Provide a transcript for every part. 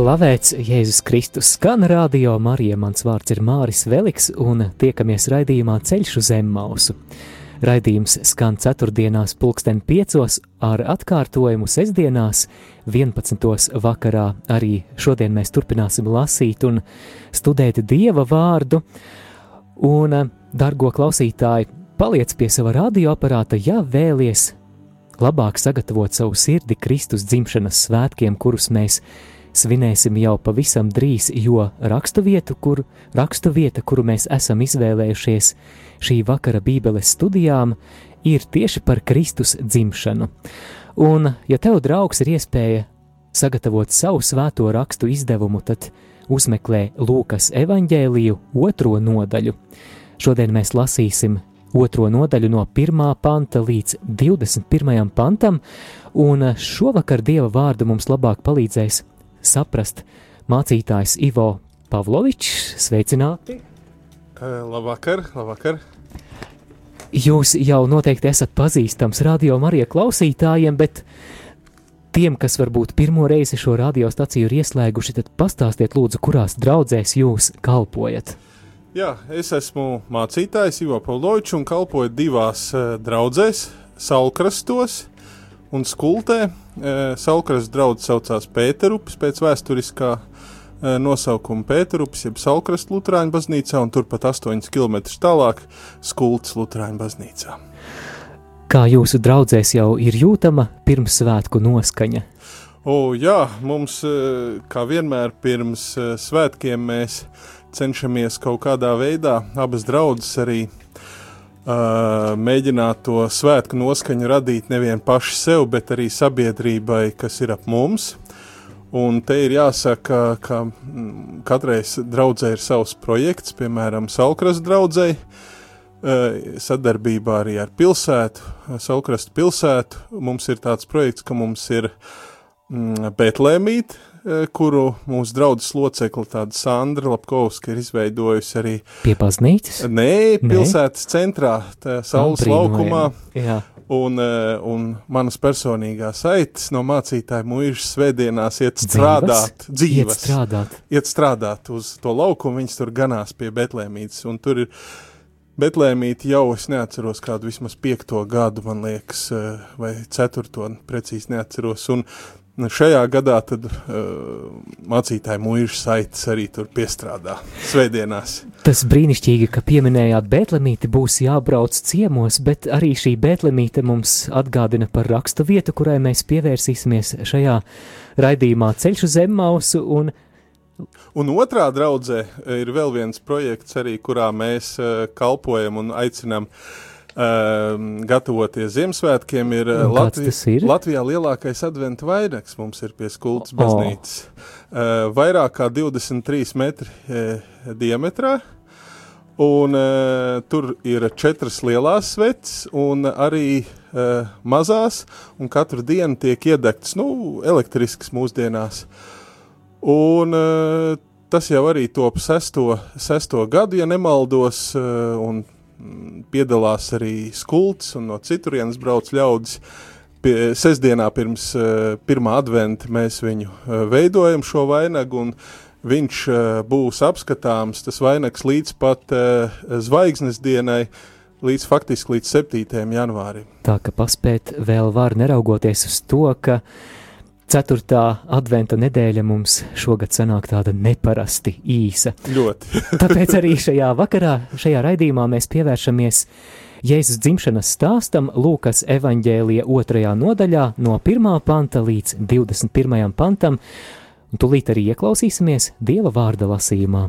Slavēts Jēzus Kristus, skan radio Marija, mans vārds ir Māris Veliks, un tiekamies raidījumā Ceļš uz Zemmausu. Raidījums skan ceturtdienās pulksten piecos ar atkārtojumu sestdienās 11. vakarā. Arī šodien mēs turpināsim lasīt un studēt Dieva vārdu. Un, dargo klausītāji, paliec pie sava radioaparāta, ja vēlies labāk sagatavot savu sirdi Kristus dzimšanas svētkiem, kurus mēs svinēsim jau pavisam drīz, jo raksturvietu, kur, raksturvieta, kuru mēs esam izvēlējušies šī vakara Bībeles studijām, ir tieši par Kristus dzimšanu. Un, ja tev, draugs, ir iespēja sagatavot savu svēto rakstu izdevumu, tad uzmeklē Lūkas evaņģēliju otro nodaļu. Šodien mēs lasīsim otro nodaļu no 1. panta līdz 21. pantam, un šovakar Dieva vārdu mums labāk palīdzēs saprast mācītājs Ivo Pavlovičs. Sveicināti! Labvakar, labvakar! Jūs jau noteikti esat pazīstams radio Marija klausītājiem, bet tiem, kas varbūt pirmo reizi šo radiostaciju ir ieslēguši, tad pastāstiet lūdzu, kurās draudzēs jūs kalpojat. Jā, es esmu mācītājs Ivo Pavlovičs un kalpoju divās uh, draudzēs, Salkrastos un Skultē. Salkrasts draugs saucās Pēterups pēc vēsturiskā nosaukuma Pēterups, jeb Salkrasts Lutāņu baznīcā, un turpat 8 km tālāk Skultas Lutāņu baznīcā. Kā jūsu draudzēs jau ir jūtama pirmsvētku noskaņa? O, jā, mums, kā vienmēr pirms svētkiem, mēs cenšamies kaut kādā veidā, abas draudzes arī mēģināt to svētku noskaņu radīt nevien paši sev, bet arī sabiedrībai, kas ir ap mums. Un te ir jāsaka, ka mm, katrai draudzē ir savs projekts, piemēram, Salkras draudzēji, uh, sadarbībā arī ar pilsētu, Salkrastu pilsētu. Mums ir tāds projekts, ka mums ir mm, Betlēmīt, kuru mūsu draudzes locekli, tāda Sandra Lapkovska, ir izveidojusi arī pie baznīcas? Nē, pilsētas Nē? centrā, Saules laukumā. Jā. Un, un manas personīgās aitas no mācītāja mūža svētdienās iet strādāt, dzīves, iet strādāt. iet strādāt uz to laukumu, viņas tur ganās pie Betlēmītes, un tur ir Betlēmīte jau es neatceros kādu vismaz piekto gadu, man liekas, vai ceturto, precīzi neatceros, un Šajā gadā tad uh, mācītāji mūža saites arī tur piestrādā svētdienās. Tas brīnišķīgi, ka pieminējāt Bētlemīti, būs jābrauc ciemos, bet arī šī Bētlemīte mums atgādina par rakstu vietu, kurai mēs pievērsīsimies šajā raidījumā ceļš uz Zemmausu un Un otrā draudzē ir vēl viens projekts arī, kurā mēs uh, kalpojam un aicinām Uh, gatavoties Ziemassvētkiem, ir, uh, Latvi ir Latvijā lielākais adventu vainags. Mums ir pie skultas baznīcas. Oh. Vairāk kā 23 metri uh, diametrā. Un, uh, tur ir četras lielās sveces un arī uh, mazās, un katru dienu tiek iedegts nu, elektrisks mūsdienās. Un, uh, tas jau arī top sesto, sesto gadu, ja nemaldos, uh, un piedalās arī skults un no citurienes brauc ļaudis. Pie, sestdienā pirms uh, pirmā adventa mēs viņu uh, veidojam šo vainagu un viņš uh, būs apskatāms, tas vainags līdz pat uh, zvaigznes dienai, līdz faktiski līdz 7. janvārim. Tā ka paspēt vēl var neraugoties uz to, ka uh, Ceturtā adventa nedēļa mums šogad sanāk tāda neparasti īsa. Ļoti. Tāpēc arī šajā vakarā, šajā raidījumā mēs pievēršamies Jēzus dzimšanas stāstam Lūkas evaņģēlija otrajā nodaļā no 1. panta līdz 21. pantam, un tūlīt arī ieklausīsimies Dieva vārda lasījumā.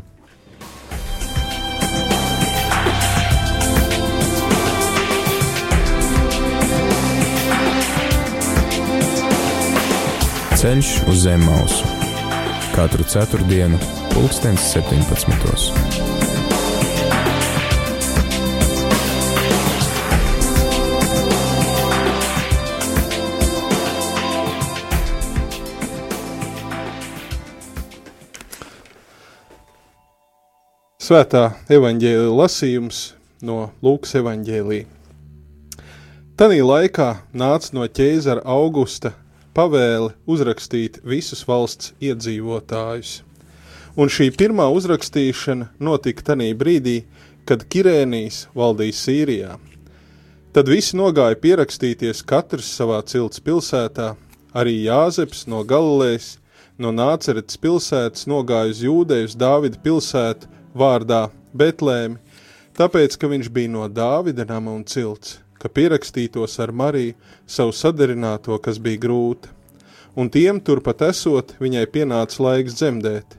Ceļš uz zem mausu katru ceturtdienu, pulkstens 17. Svētā evaņģēlija lasījums no Lūkas evaņģēlija. Tanī laikā nāca no ķēzara Augusta pavēle uzrakstīt visus valsts iedzīvotājus. Un šī pirmā uzrakstīšana notika tanī brīdī, kad Kirēnijas valdīja Sīrijā. Tad visi nogāja pierakstīties katrs savā cilts pilsētā, arī Jāzeps no Galilejas, no Nāceretes pilsētas nogāja uz Jūdejas Dāvida pilsētu vārdā Betlēmi, tāpēc, ka viņš bija no Dāvida nama un cilts, ka pierakstītos ar Mariju, savu sadarināto, kas bija grūta. Un tiem turpat esot, viņai pienāca laiks dzemdēt,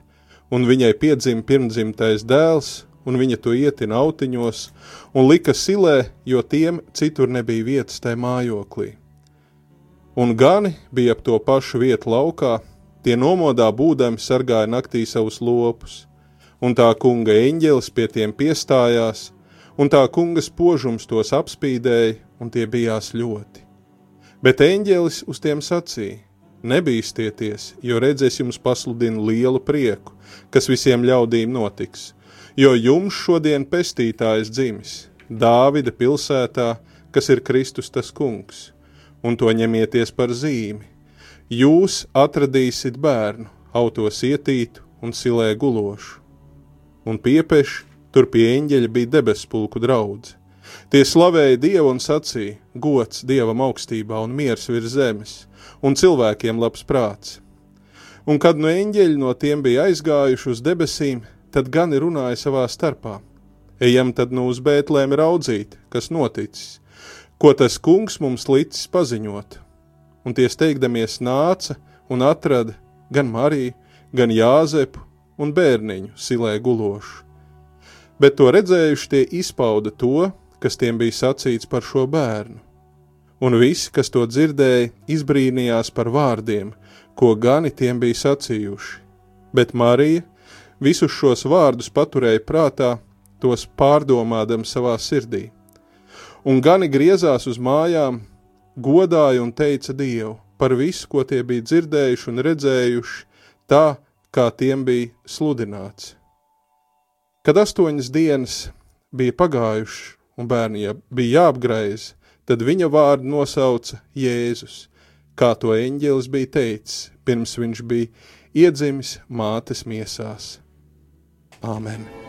un viņai piedzima pirmdzimtais dēls, un viņa to ietina autiņos, un lika silē, jo tiem citur nebija vietas tajā mājoklī. Un gani bija ap to pašu vietu laukā, tie nomodā būdami sargāja naktī savus lopus, un tā kunga eņģelis pie tiem piestājās, un tā kunga spožums tos apspīdēja, un tie bijās ļoti. Bet eņģelis uz tiem sacīja: Nebīsties, jo redzēs jums pasludina lielu prieku, kas visiem ļaudīm notiks, jo jums šodien pestītājs dzimis, Dāvida pilsētā, kas ir Kristus tas kungs, un to ņemieties par zīmi. Jūs atradīsiet bērnu, autos ietītu un silē gulošu un piepeši, tur pie eņģeļa bija debespulku draudz. Tie slavēja Dievu un sacīja, gods Dievam augstībā un miers virs zemes, un cilvēkiem labs prāts. Un kad no eņģeļi no tiem bija aizgājuši uz debesīm, tad gani runāja savā starpā. Ejam tad nu uz Bētlēm raudzīt, kas noticis, ko tas kungs mums licis paziņot. Un tie steigdamies nāca un atrada gan Mariju, gan Jāzepu un bērniņu silē gulošu. Bet to redzējuši tie izpauda to, kas tiem bija sacīts par šo bērnu. Un visi, kas to dzirdēja, izbrīnījās par vārdiem, ko gani tiem bija sacījuši. Bet Marija visus šos vārdus paturēja prātā, tos pārdomādam savā sirdī. Un gani griezās uz mājām, godāja un teica Dievu par visu, ko tie bija dzirdējuši un redzējuši, tā, kā tiem bija sludināts. Kad astoņas dienas bija pagājušas un bērniem bija jāapgreiz, tad viņa vārdu nosauca Jēzus, kā to eņģelis bija teicis, pirms viņš bija iedzimis mātes miesās. Āmen!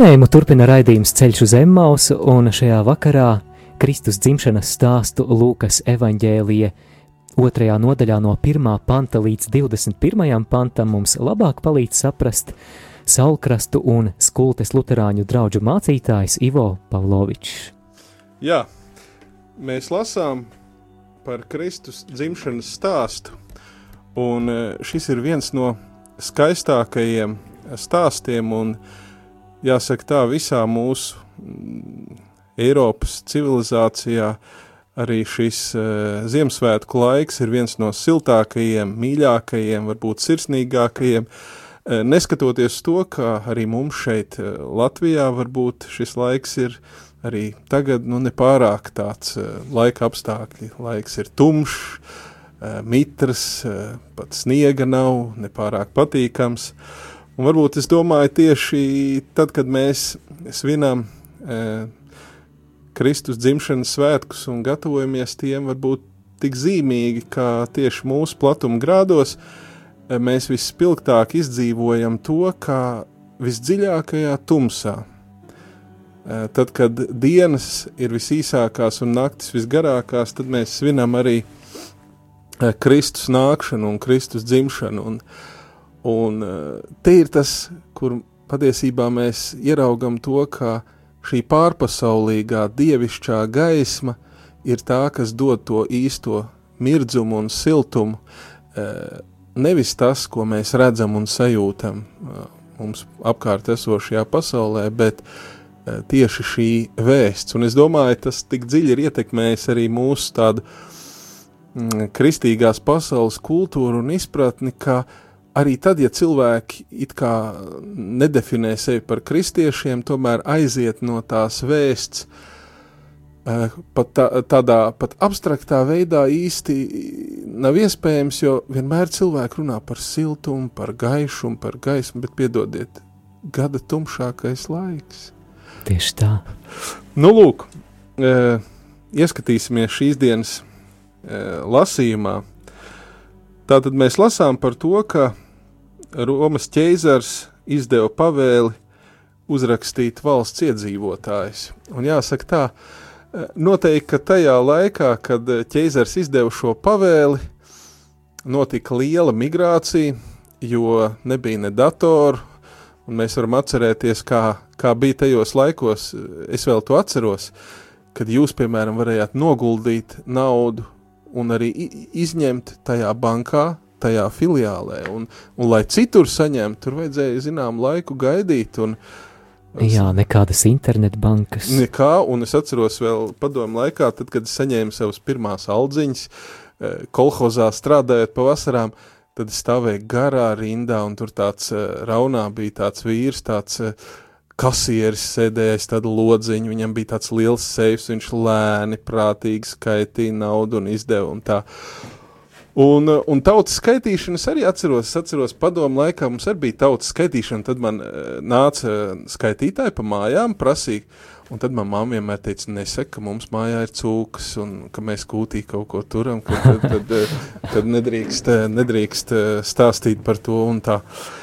Skanējumu turpina raidījums Ceļš uz Emmausu, un šajā vakarā Kristus dzimšanas stāstu Lūkas evaņģēlija otrajā nodaļā no 1. panta līdz 21. pantam mums labāk palīdz saprast Saulkrastu un Skultes luterāņu draugu mācītājs Ivo Pavlovičs. Jā, mēs lasām par Kristus dzimšanas stāstu, un eh, šis ir viens no skaistākajiem stāstiem un stāstiem, jāsaka tā, visā mūsu mm, Eiropas civilizācijā arī šis uh, Ziemassvētku laiks ir viens no siltākajiem, mīļākajiem, varbūt sirsnīgākajiem. Uh, neskatoties to, ka arī mums šeit uh, Latvijā varbūt šis laiks ir arī tagad nu, nepārāk tāds uh, laika apstākļi. Laiks ir tumšs, uh, mitrs, uh, pat sniega nav, nepārāk patīkams. Un varbūt es domāju tieši tad, kad mēs svinam uh, Kristus dzimšanas svētkus un gatavojamies tiem, varbūt tik zīmīgi, kā tieši mūsu platuma grādos, mēs vispilgtāk izdzīvojam to, kā visdziļākajā tumsā, Eh, tad, kad dienas ir visīsākās un naktis visgarākās, tad mēs svinam arī eh, Kristus nākšanu un Kristus dzimšanu. Un, un eh, te ir tas, kur patiesībā mēs ieraugam to, ka šī pārpasaulīgā dievišķā gaisma ir tā, kas dod to īsto mirdzumu un siltumu, nevis tas, ko mēs redzam un sajūtam mums apkārt esošajā pasaulē, bet uh, Eh, tieši šī vēsts. Un es domāju, tas tik dziļi ir ietekmējis arī mūsu tādu mm, kristīgās pasaules kultūru un izpratni, ka arī tad, ja cilvēki it kā nedefinē sevi par kristiešiem, tomēr aiziet no tās vēsts, eh, pat tā, tādā pat abstraktā veidā īsti nav iespējams, jo vienmēr cilvēki runā par siltumu, par gaišumu, par gaismu, bet piedodiet, gada tumšākais laiks. Tieši tā. Nu, lūk, e, ieskatīsimies šīs dienas e, lasījumā. Tātad mēs lasām par to, ka Romas ķeizars izdeva pavēli uzrakstīt valsts iedzīvotājus. Un jāsaka tā, noteikti, ka tajā laikā, kad ķeizars izdeva šo pavēli, notika liela migrācija, jo nebija ne datoru, un mēs varam atcerēties, kā kā bija tajos laikos, es vēl to atceros, kad jūs, piemēram, varējāt noguldīt naudu un arī izņemt tajā bankā, tajā filiālē, un, un lai citur saņemtu, tur vajadzēja, zinām, laiku gaidīt, un Jā, nekādas internetbankas. Nekā, un es atceros vēl padomu laikā, tad, kad es saņēmu savas pirmās aldziņas, eh, kolhozā strādājot pavasarām, tad es stāvēju garā rindā, un tur tāds eh, raunā bija tāds vīrs, tāds uh, kasieris sēdēja aiz tādu lodziņu, viņam bija tāds liels seifs, viņš lēni, prātīgi skaitīja naudu un izdeva un tā. Un, un tautas skaitīšana es arī atceros, es atceros padomu laikā mums arī bija tautas skaitīšana, tad man uh, nāca skaitītāji pa mājām, prasīja, un tad man mamma vienmēr teica, nesaka, ka mums mājā ir cūkas un ka mēs kūtī kaut ko turam, ka tad, tad, tad, tad nedrīkst, nedrīkst stāstīt par to un tā. Uh,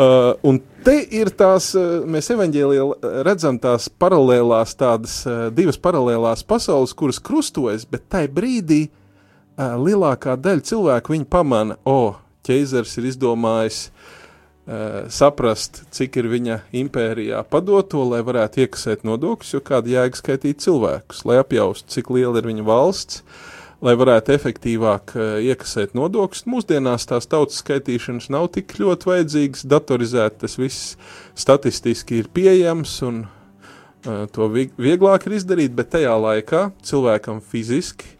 un Te ir tās, eh, mēs evanģēlijā redzam tās paralēlās, tādas eh, divas paralēlās pasaules, kuras krustojas, bet tai brīdī uh, lielākā daļa cilvēku viņu pamana, o, oh, ķeizars ir izdomājis uh, saprast, cik ir viņa impērijā padoto, lai varētu iekasēt nodokļus, jo kāda jēga skaitīt cilvēkus, lai apjaustu, cik liela ir viņa valsts, uh, lai varētu efektīvāk uh, iekasēt nodokļus. Mūsdienās tās tautas skaitīšanas nav tik ļoti vajadzīgas, datorizēt tas viss statistiski ir pieejams un uh, to vieglāk ir izdarīt, bet tajā laikā cilvēkam fiziski,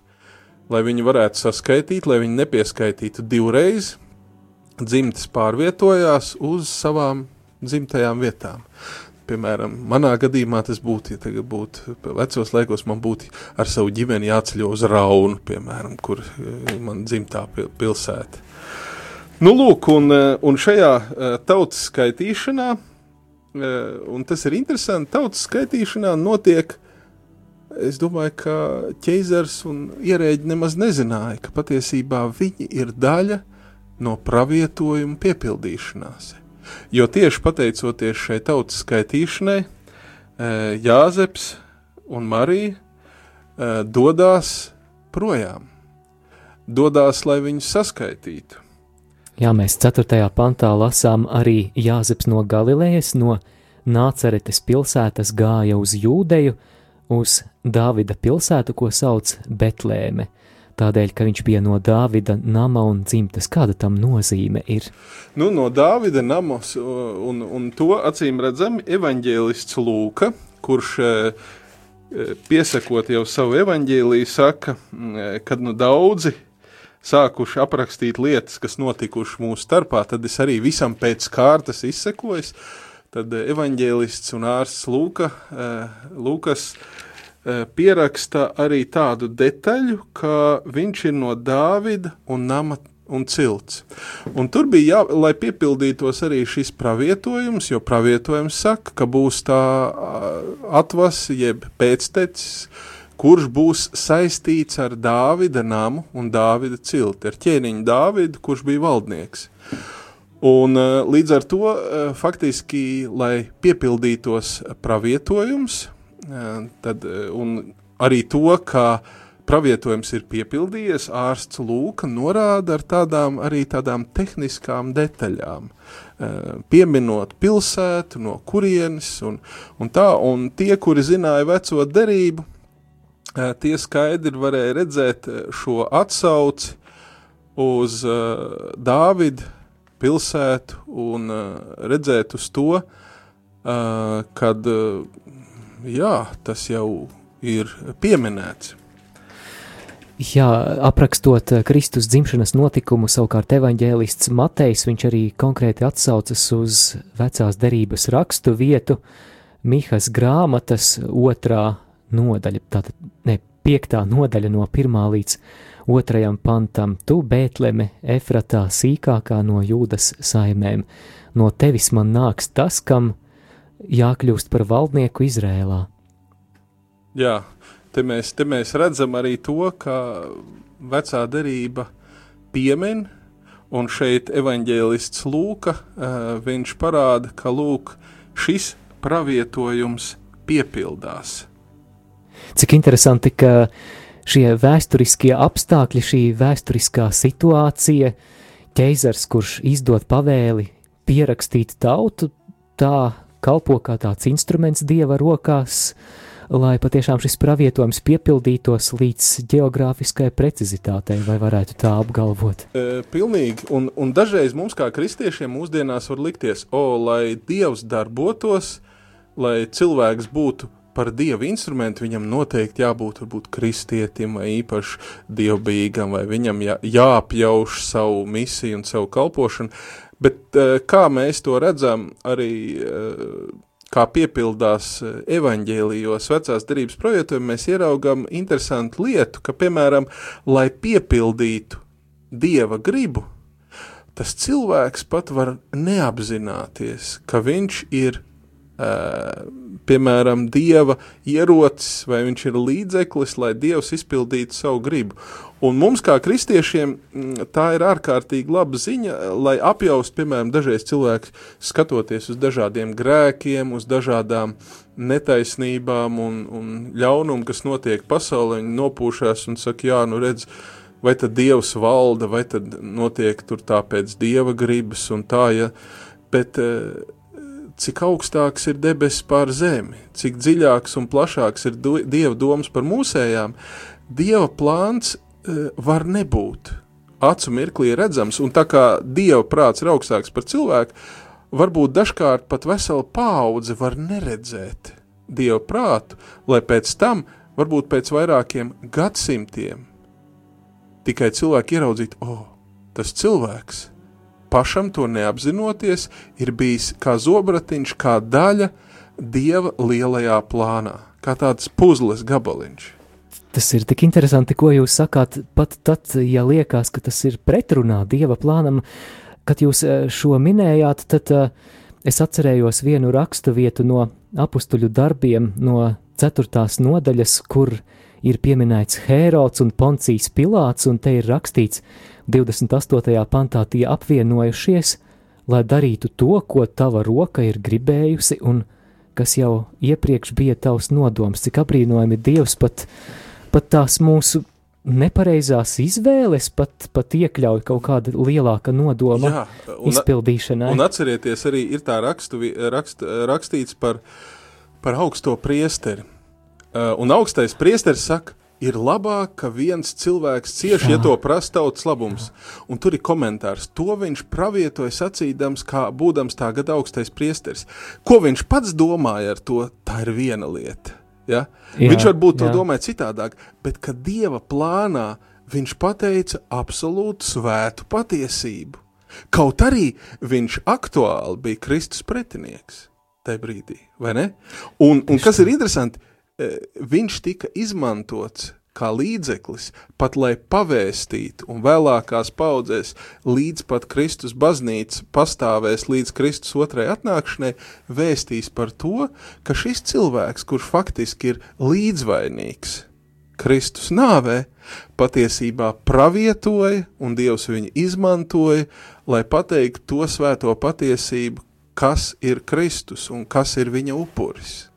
lai viņi varētu saskaitīt, lai viņi nepieskaitītu divreiz, dzimtas pārvietojās uz savām dzimtajām vietām piemēram, manā gadījumā tas būtu, ja tagad būtu vecos laikos, man būtu ar savu ģimeni jāceļo uz Raunu, piemēram, kur eh, man dzimtā pilsēta. Nu, lūk, un, eh, un šajā eh, tautas skaitīšanā, un tas ir interesanti, tautas skaitīšanā notiek, es domāju, ka ķeizars un ierēģi nemaz nezināja, ka patiesībā viņi ir daļa no pravietojuma piepildīšanās. Jo tieši pateicoties šai tautas skaitīšanai, Jāzeps un Marija dodas projām, dodas, lai viņus saskaitītu. Jā, mēs 4. pantā lasām arī Jāzeps no Galilejas, no Nāceretes pilsētas gāja uz Jūdeju, uz Dāvida pilsētu, ko sauc Betlēme tādēļ, ka viņš bija no Dāvida nama un dzimtas. Kāda tam nozīme ir? Nu, no Dāvida namas, un, un to acīm redzam evaņģēlists Lūka, kurš piesakot jau savu evaņģēliju, saka, kad nu daudzi sākuši aprakstīt lietas, kas notikuši mūsu starpā, tad es arī visam pēc kārtas izsekojos. Tad evaņģēlists un ārsts Lūka, Lūkas pieraksta arī tādu detaļu, ka viņš ir no Dāvida un nama un cilts. Un tur bija, jā, lai piepildītos arī šis pravietojums, jo pravietojums saka, ka būs tā atvas, jeb pēctecis, kurš būs saistīts ar Dāvida namu un Dāvida cilti, ar ķēniņu Dāvidu, kurš bija valdnieks. Un līdz ar to faktiski, lai piepildītos pravietojums, tad, un arī to, ka uh, pravietojums ir piepildījies, ārsts Lūka norāda ar tādām arī tādām tehniskām detaļām, pieminot pilsētu, no kurienes un, un tā, un tie, kuri zināja veco derību, tie skaidri varēja redzēt šo atsauci uz Dāvida pilsētu un redzēt uz to, kad, jā, tas jau ir pieminēts. Jā, aprakstot Kristus dzimšanas notikumu, savukārt evaņģēlists Matejs, viņš arī konkrēti atsaucas uz vecās derības rakstu vietu, Mihas grāmatas otrā nodaļa, tātad ne piektā nodaļa no pirmā līdz otrajam pantam, tu Bētleme, Efratā, sīkākā no jūdas saimēm, no tevis man nāks tas, kam jākļūst par valdnieku Izrēlā. Jā, Te mēs, te mēs redzam arī to, ka vecā derība piemin, un šeit evaņģēlists Lūka, viņš parāda, ka lūk, šis pravietojums piepildās. Cik interesanti, ka šie vēsturiskie apstākļi, šī vēsturiskā situācija, ķeizars, kurš izdod pavēli pierakstīt tautu, tā kalpo kā tāds instruments dieva rokās, lai patiešām šis pravietojums piepildītos līdz geogrāfiskai precizitātei, vai varētu tā apgalvot? E, pilnīgi, un, un dažreiz mums kā kristiešiem mūsdienās var likties, o, lai Dievs darbotos, lai cilvēks būtu par dievu instrumentu, viņam noteikti jābūt varbūt kristietim vai īpaši dievbijīgam, vai viņam jā, jāapjauš savu misiju un savu kalpošanu, bet kā mēs to redzam arī kā piepildās eh, evaņģēlijos vecās derības projektiem, mēs ieraugam interesantu lietu, ka, piemēram, lai piepildītu Dieva gribu, tas cilvēks pat var neapzināties, ka viņš ir piemēram, dieva ierocis, vai viņš ir līdzeklis, lai dievs izpildītu savu gribu. Un mums, kā kristiešiem, tā ir ārkārtīgi laba ziņa, lai apjaust, piemēram, dažreiz cilvēks skatoties uz dažādiem grēkiem, uz dažādām netaisnībām un, un ļaunumu, kas notiek pasaulē, viņi nopūšās un saka, jā, nu redz, vai tad dievs valda, vai tad notiek tur tā pēc dieva gribas un tā, ja, bet uh, cik augstāks ir debesis pār zemi, cik dziļāks un plašāks ir Dieva domas par mūsējām, Dieva plāns e, var nebūt. Acu mirklī redzams, un tā kā Dieva prāts ir augstāks par cilvēku, varbūt dažkārt pat vesela paudze var neredzēt Dieva prātu, lai pēc tam, varbūt pēc vairākiem gadsimtiem, tikai cilvēki ieraudzītu, o, oh, tas cilvēks – pašam to neapzinoties, ir bijis kā zobratiņš, kā daļa dieva lielajā plānā, kā tāds puzles gabaliņš. Tas ir tik interesanti, ko jūs sakāt, pat tad, ja liekas, ka tas ir pretrunā dieva plānam, kad jūs eh, šo minējāt, tad uh, es atcerējos vienu rakstu vietu no apstuļu darbiem, no ceturtās nodaļas, kur ir pieminēts Hērods un Poncijs Pilāts, un te ir rakstīts, 28. pantā tie apvienojušies, lai darītu to, ko tava roka ir gribējusi, un kas jau iepriekš bija tavs nodoms, cik apbrīnojami Dievs pat, pat tās mūsu nepareizās izvēles pat, pat iekļauj kaut kāda lielāka nodoma Jā, un, izpildīšanai. Un atcerieties, arī ir tā rakstu, rakst, rakstīts par, par augsto priesteri. Uh, un augstais priesteris saka, ir labāk, ka viens cilvēks cieši, ja to prasa tautas labums. Un tur ir komentārs. To viņš pravietoja sacīdams, kā būdams tā gada augstais priesteris. Ko viņš pats domāja ar to, tā ir viena lieta. Ja? Jā, viņš varbūt to jā. domāja citādāk, bet ka Dieva plānā viņš pateica absolūtu svētu patiesību. Kaut arī viņš aktuāli bija Kristus pretinieks tajā brīdī, vai ne? Un, un kas ir interesanti, viņš tika izmantots kā līdzeklis, pat lai pavēstītu, un vēlākās paudzēs līdz pat Kristus baznīca pastāvēs līdz Kristus otrai atnākšanai, vēstīs par to, ka šis cilvēks, kurš faktiski ir līdzvainīgs Kristus nāvē, patiesībā pravietoja un Dievs viņu izmantoja, lai pateiktu to svēto patiesību, kas ir Kristus un kas ir viņa upuris.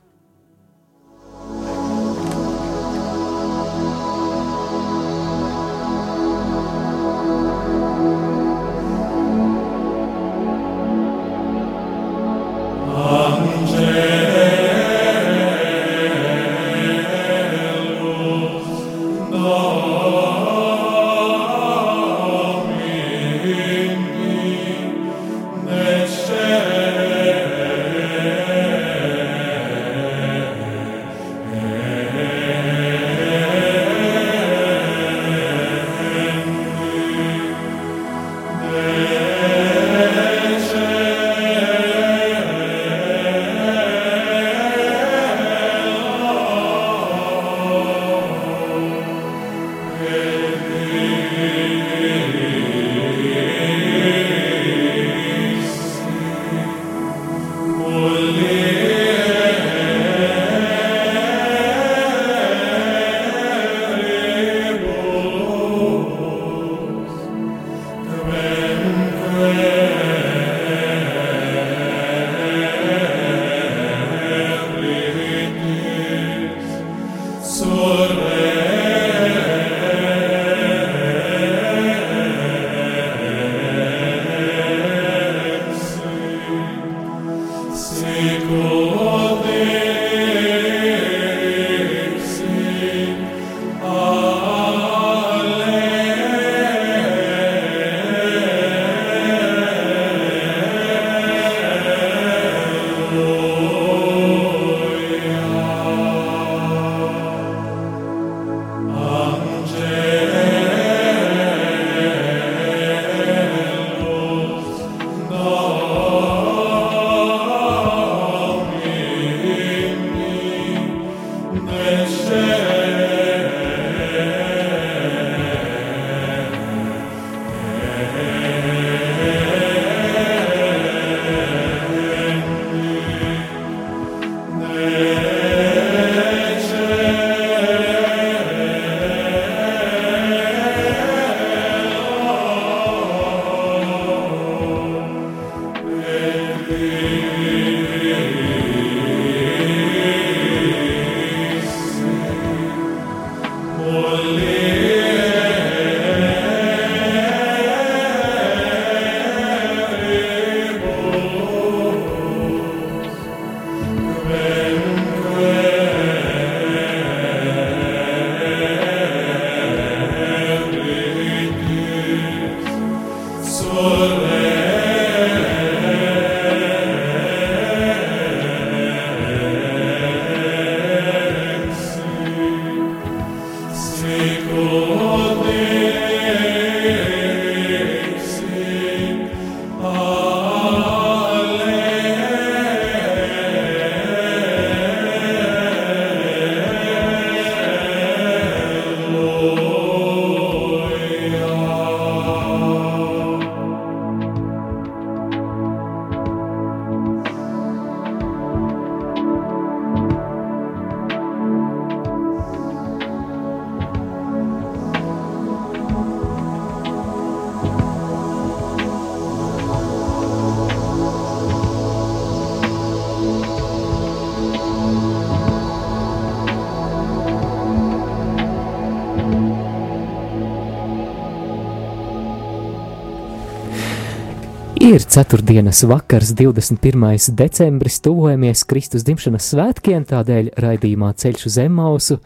Ir ceturtdienas vakars, 21. decembris, tuvojamies Kristus dzimšanas svētkiem, tādēļ raidījumā ceļš uz Emmausu.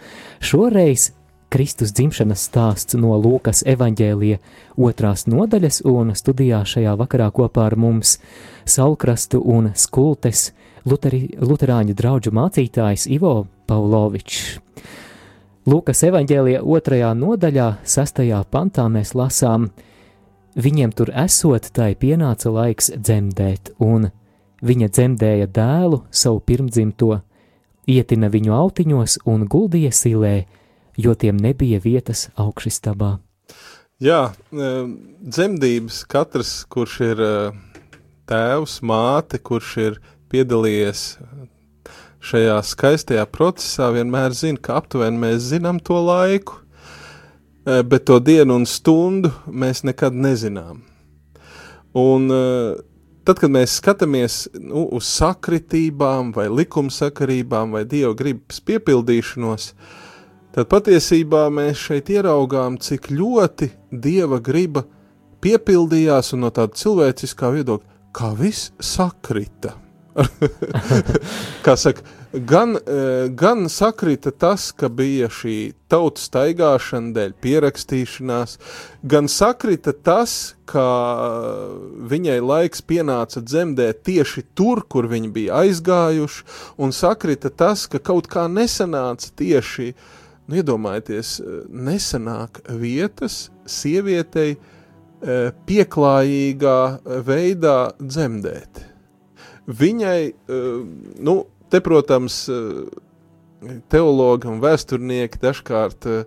Šoreiz Kristus dzimšanas stāsts no Lūkas evaņģēlija otrās nodaļas, un studijā šajā vakarā kopā ar mums Saulkrastu un Skultes Luteri, Luterāņu draugu mācītājs Ivo Paulovičs. Lūkas evanģēlija otrajā nodaļā, sastajā pantā mēs lasām, viņiem tur esot, tai pienāca laiks dzemdēt, un viņa dzemdēja dēlu, savu pirmdzimto, ietina viņu autiņos un guldīja silē, jo tiem nebija vietas augšistabā. Jā, dzemdības katrs, kurš ir tēvs, māte, kurš ir piedalījies šajā skaistajā procesā, vienmēr zina, ka aptuveni mēs zinām to laiku, bet to dienu un stundu mēs nekad nezinām. Un tad, kad mēs skatāmies nu, uz sakritībām, vai likumsakarībām, vai dieva gribas piepildīšanos, tad patiesībā mēs šeit ieraugām, cik ļoti dieva griba piepildījās un no tāda cilvēciskā viedokļa, kā viss sakrita. kā saka, gan, e, gan sakrita tas, ka bija šī tautu staigāšana dēļ pierakstīšanās, gan sakrita tas, ka viņai laiks pienāca dzemdēt tieši tur, kur viņi bija aizgājuši, un sakrita tas, ka kaut kā nesanāca tieši, nu iedomājieties, nesanāk vietas sievietei e, pieklājīgā veidā dzemdēt viņai, eh, nu, te, protams, eh, teologi un vēsturnieki dažkārt eh,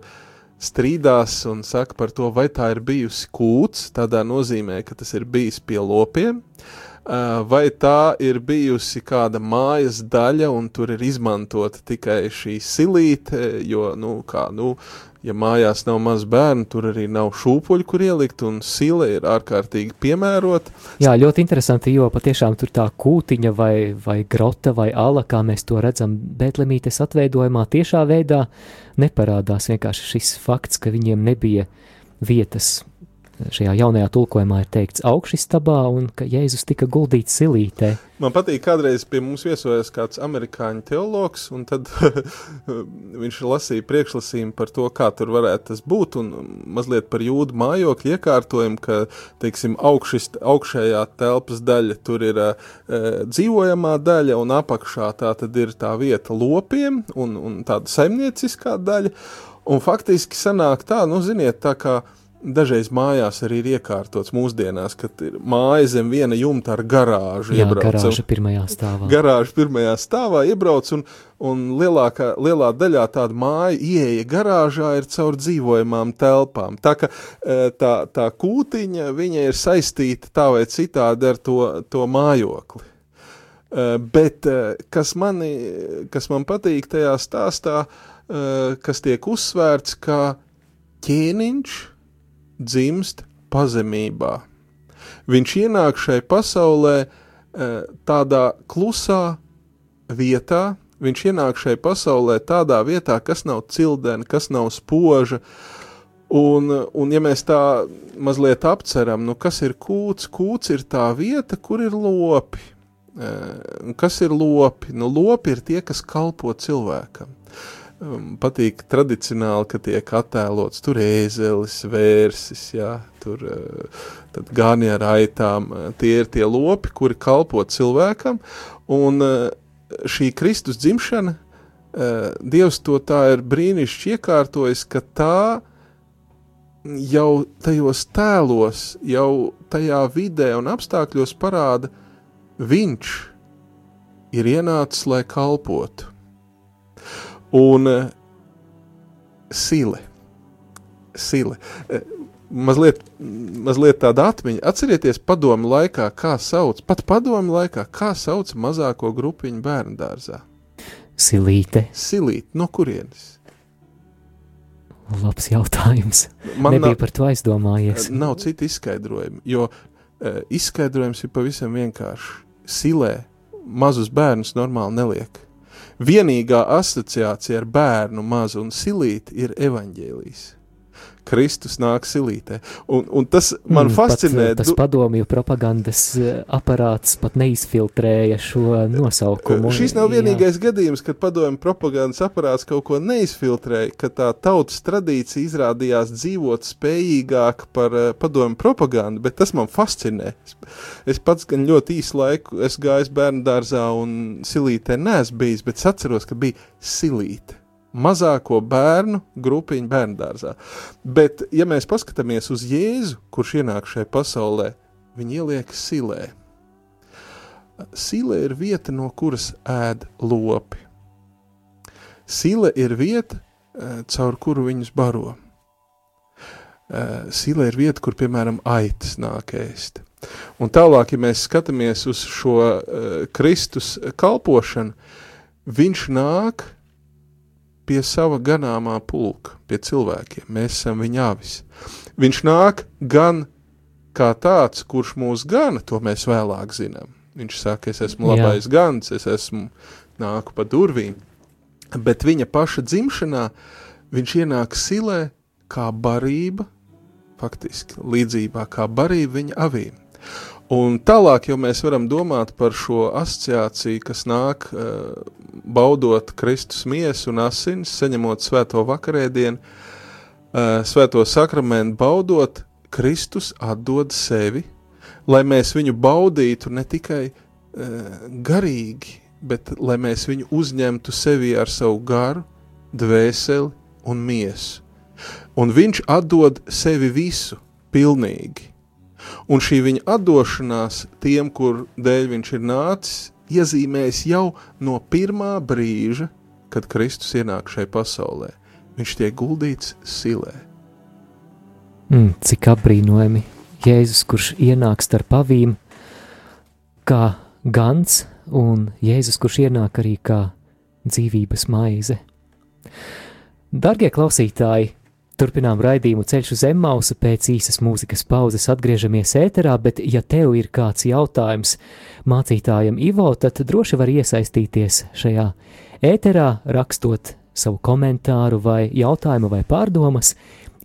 strīdās un saka par to, vai tā ir bijusi kūts, tādā nozīmē, ka tas ir bijis pie lopiem, vai tā ir bijusi kāda mājas daļa un tur ir izmantota tikai šī silīte, jo, nu, kā, nu, ja mājās nav maz bērnu, tur arī nav šūpuļu, kur ielikt, un sile ir ārkārtīgi piemērota. Jā, ļoti interesanti, jo patiešām tur tā kūtiņa vai, vai grota vai ala, kā mēs to redzam Betlemītes atveidojumā, tiešā veidā neparādās vienkārši šis fakts, ka viņiem nebija vietas šajā jaunajā tulkojumā ir teikts augšstabā un ka Jēzus tika guldīts silītē. Man patīk, kādreiz pie mums viesojas kāds amerikāņu teologs, un tad viņš lasīja priekšlasījumu par to, kā tur varētu tas būt, un mazliet par jūdu mājokļu iekārtojumu, ka, teiksim, augšist, augšējā telpas daļa tur ir uh, dzīvojamā daļa, un apakšā tā tad ir tā vieta lopiem, un, un tāda saimnieciskā daļa, un faktiski sanāk tā, nu, ziniet, tā kā uh, Dažreiz mājās arī ir iekārtots mūsdienās, kad ir māja zem viena jumta ar garāžu. Jā, iebrauc, garāža pirmajā stāvā. Garāža pirmajā stāvā iebrauc, un, un lielākā, lielā daļā tāda māja ieeja garāžā ir caur dzīvojamām telpām. Tā ka e, tā, tā kūtiņa, viņa ir saistīta tā vai citādi ar to, to mājokli. E, bet e, kas, mani, kas man patīk tajā stāstā, kas tiek uzsvērts, ka ķēniņš, dzimst pazemībā. Viņš ienāk šai pasaulē e, tādā klusā vietā, viņš ienāk šai pasaulē tādā vietā, kas nav cildena, kas nav spoža, Un, un ja mēs tā mazliet apceram, nu kas ir kūts, kūts ir tā vieta, kur ir lopi. E, kas ir lopi? Nu, lopi ir tie, kas kalpo cilvēkam um, patīk tradicionāli, ka tiek attēlots tur ēzelis, vērsis, jā, tur uh, gani ar aitām. Tie ir tie lopi, kuri kalpo cilvēkam, un uh, šī Kristus dzimšana, uh, Dievs to tā ir brīnišķi iekārtojis, ka tā jau tajos tēlos, jau tajā vidē un apstākļos parāda, viņš ir ienācis, lai kalpotu. Un uh, sile. Sile. Uh, mazliet, mazliet tāda atmiņa. Atcerieties, padomu laikā, kā sauc, pat padomu laikā, kā sauc mazāko grupiņu bērnu dārzā. Silīte. Silīte, no kurienes? Labs jautājums. Man Nebija nav, par to aizdomājies. Nav citu izskaidrojumu, jo izskaidrojums ir pavisam vienkārši. Silē mazus bērnus normāli neliek. Vienīgā asociācija ar bērnu mazu un silīti ir evaņģēlijs. Kristus nāk silītē. Un, un tas man mm, fascinē. Pat, tas padomju propagandas eh, aparāts pat neizfiltrēja šo nosaukumu. Šis nav vienīgais jā. gadījums, kad padomju propagandas aparāts kaut ko neizfiltrēja, ka tā tautas tradīcija izrādījās dzīvot spējīgāk par uh, padomju propagandu, bet tas man fascinē. Es, es pats gan ļoti īsu laiku esmu gājis bērnu dārzā un silītē neesmu bijis, bet atceros, ka bija silīte mazāko bērnu grupiņu bērndārzā. Bet, ja mēs paskatāmies uz Jēzu, kurš ienāk šajā pasaulē, viņi ieliek silē. Sile ir vieta, no kuras ēd lopi. Sile ir vieta, eh, caur kuru viņus baro. Eh, sile ir vieta, kur, piemēram, aitas nāk ēst. Un tālāk, ja mēs skatāmies uz šo uh, Kristus kalpošanu, viņš nāk pie sava ganāmā pulka, pie cilvēkiem. Mēs esam viņa avis. Viņš nāk gan kā tāds, kurš mūs gana, to mēs vēlāk zinām. Viņš saka, es esmu labais Jā. gans, es esmu nāku pa durvīm. Bet viņa paša dzimšanā viņš ienāk silē kā barība, faktiski līdzībā kā barība viņa avīm. Un tālāk jau mēs varam domāt par šo asociāciju, kas nāk uh, baudot Kristus miesu un asins, saņemot svēto vakarēdienu, uh, svēto sakramentu baudot, Kristus atdod sevi, lai mēs viņu baudītu ne tikai uh, garīgi, bet lai mēs viņu uzņemtu sevi ar savu garu, dvēseli un miesu. Un viņš atdod sevi visu, pilnīgi Un šī viņa atdošanās tiem, kur dēļ viņš ir nācis, iezīmēs jau no pirmā brīža, kad Kristus ienāk šai pasaulē. Viņš tiek guldīts silē. Mm, cik apbrīnojami Jēzus, kurš ienāk starp pavīm, kā gans, un Jēzus, kurš ienāk arī kā dzīvības maize. Darbie klausītāji, Turpinām raidījumu ceļš uz Zemmausu, pēc īsas mūzikas pauzes atgriežamies ēterā, bet ja tev ir kāds jautājums mācītājam Ivo, tad droši var iesaistīties šajā ēterā, rakstot savu komentāru vai jautājumu vai pārdomas.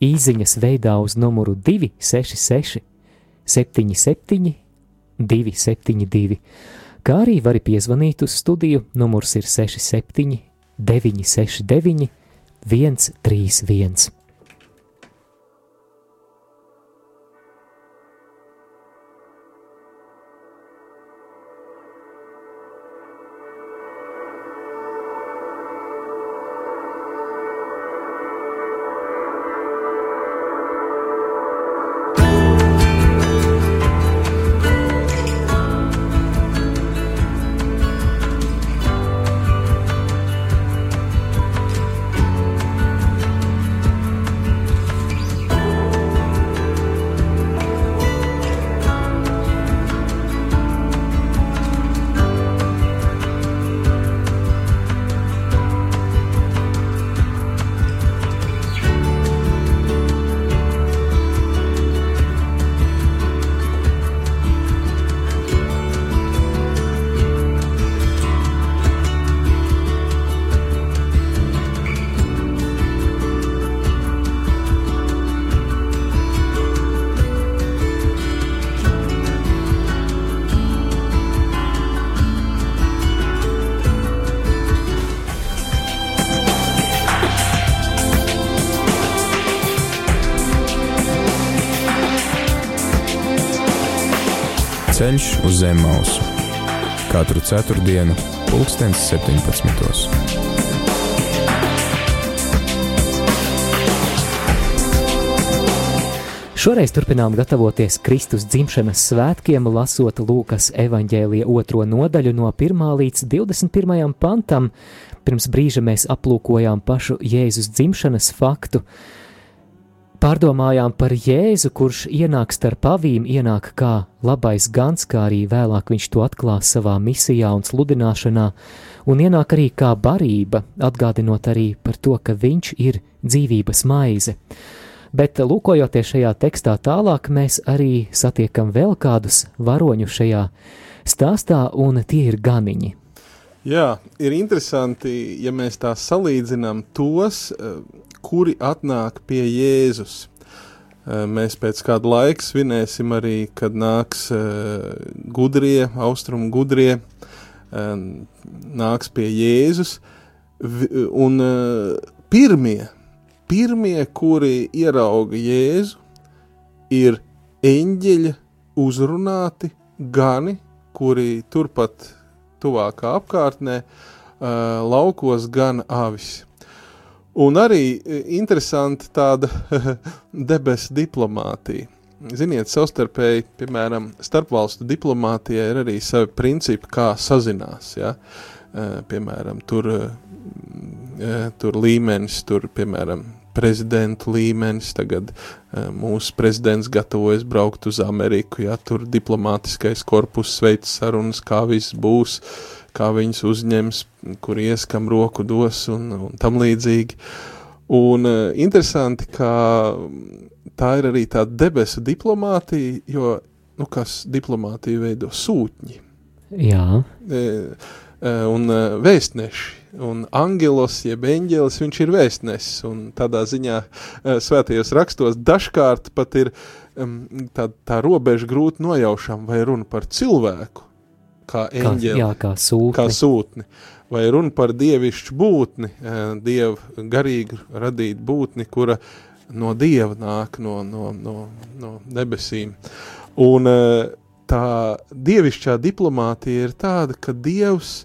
Īziņas veidā uz numuru 266 77 272, kā arī vari piezvanīt uz studiju, numurs ir 67 969 131. Uz zem mausu katru ceturtdienu, pulkstens 17. Šoreiz turpinām gatavoties Kristus dzimšanas svētkiem, lasot Lūkas evanģēlija otro nodaļu no 1 līdz 21 pantam. Pirms brīža mēs aplūkojām pašu Jēzus dzimšanas faktu, Pārdomājām par Jēzu, kurš ienāk starp pavīm, ienāk kā labais gans, kā arī vēlāk viņš to atklās savā misijā un sludināšanā, un ienāk arī kā barība, atgādinot arī par to, ka viņš ir dzīvības maize. Bet, lūkojoties šajā tekstā tālāk, mēs arī satiekam vēl kādus varoņus šajā stāstā, un tie ir ganiņi. Jā, ir interesanti, ja mēs tā salīdzinām tos, kuri atnāk pie Jēzus. Mēs pēc kāda laika svinēsim arī, kad nāks gudrie, austrumu gudrie, nāks pie Jēzus. Un pirmie, pirmie, kuri ierauga Jēzu, ir eņģeļa uzrunāti gani, kuri turpat tuvākā apkārtnē laukos gan avis. Un arī interesanti tāda debesu diplomātija. Ziniet, savstarpēji, piemēram, starpvalstu diplomātijai ir arī savi principi, kā sazinās. Ja? Piemēram, tur, tur līmenis, tur, piemēram, prezidentu līmenis. Tagad uh, mūsu prezidents gatavojas braukt uz Ameriku, ja tur diplomātiskais korpus veids sarunas, kā viss būs, kā viņus uzņems, kur ies, kam roku dos un, un tam līdzīgi. Un uh, interesanti, ka tā ir arī tā debesu diplomātija, jo, nu, kas diplomātiju veido sūtņi. Jā. E, un vēstneši un angelos, jeb eņģelis, viņš ir vēstnesis, un tādā ziņā svētajos rakstos dažkārt pat ir tā, tā robeža grūti nojaušama, vai runa par cilvēku, kā eņģeli, kā, jā, kā sūtni. Kā sūtni vai runa par dievišķu būtni, dievu garīgu radītu būtni, kura no dieva nāk no, no, no, no debesīm. Un tā dievišķā diplomātija ir tāda, ka dievs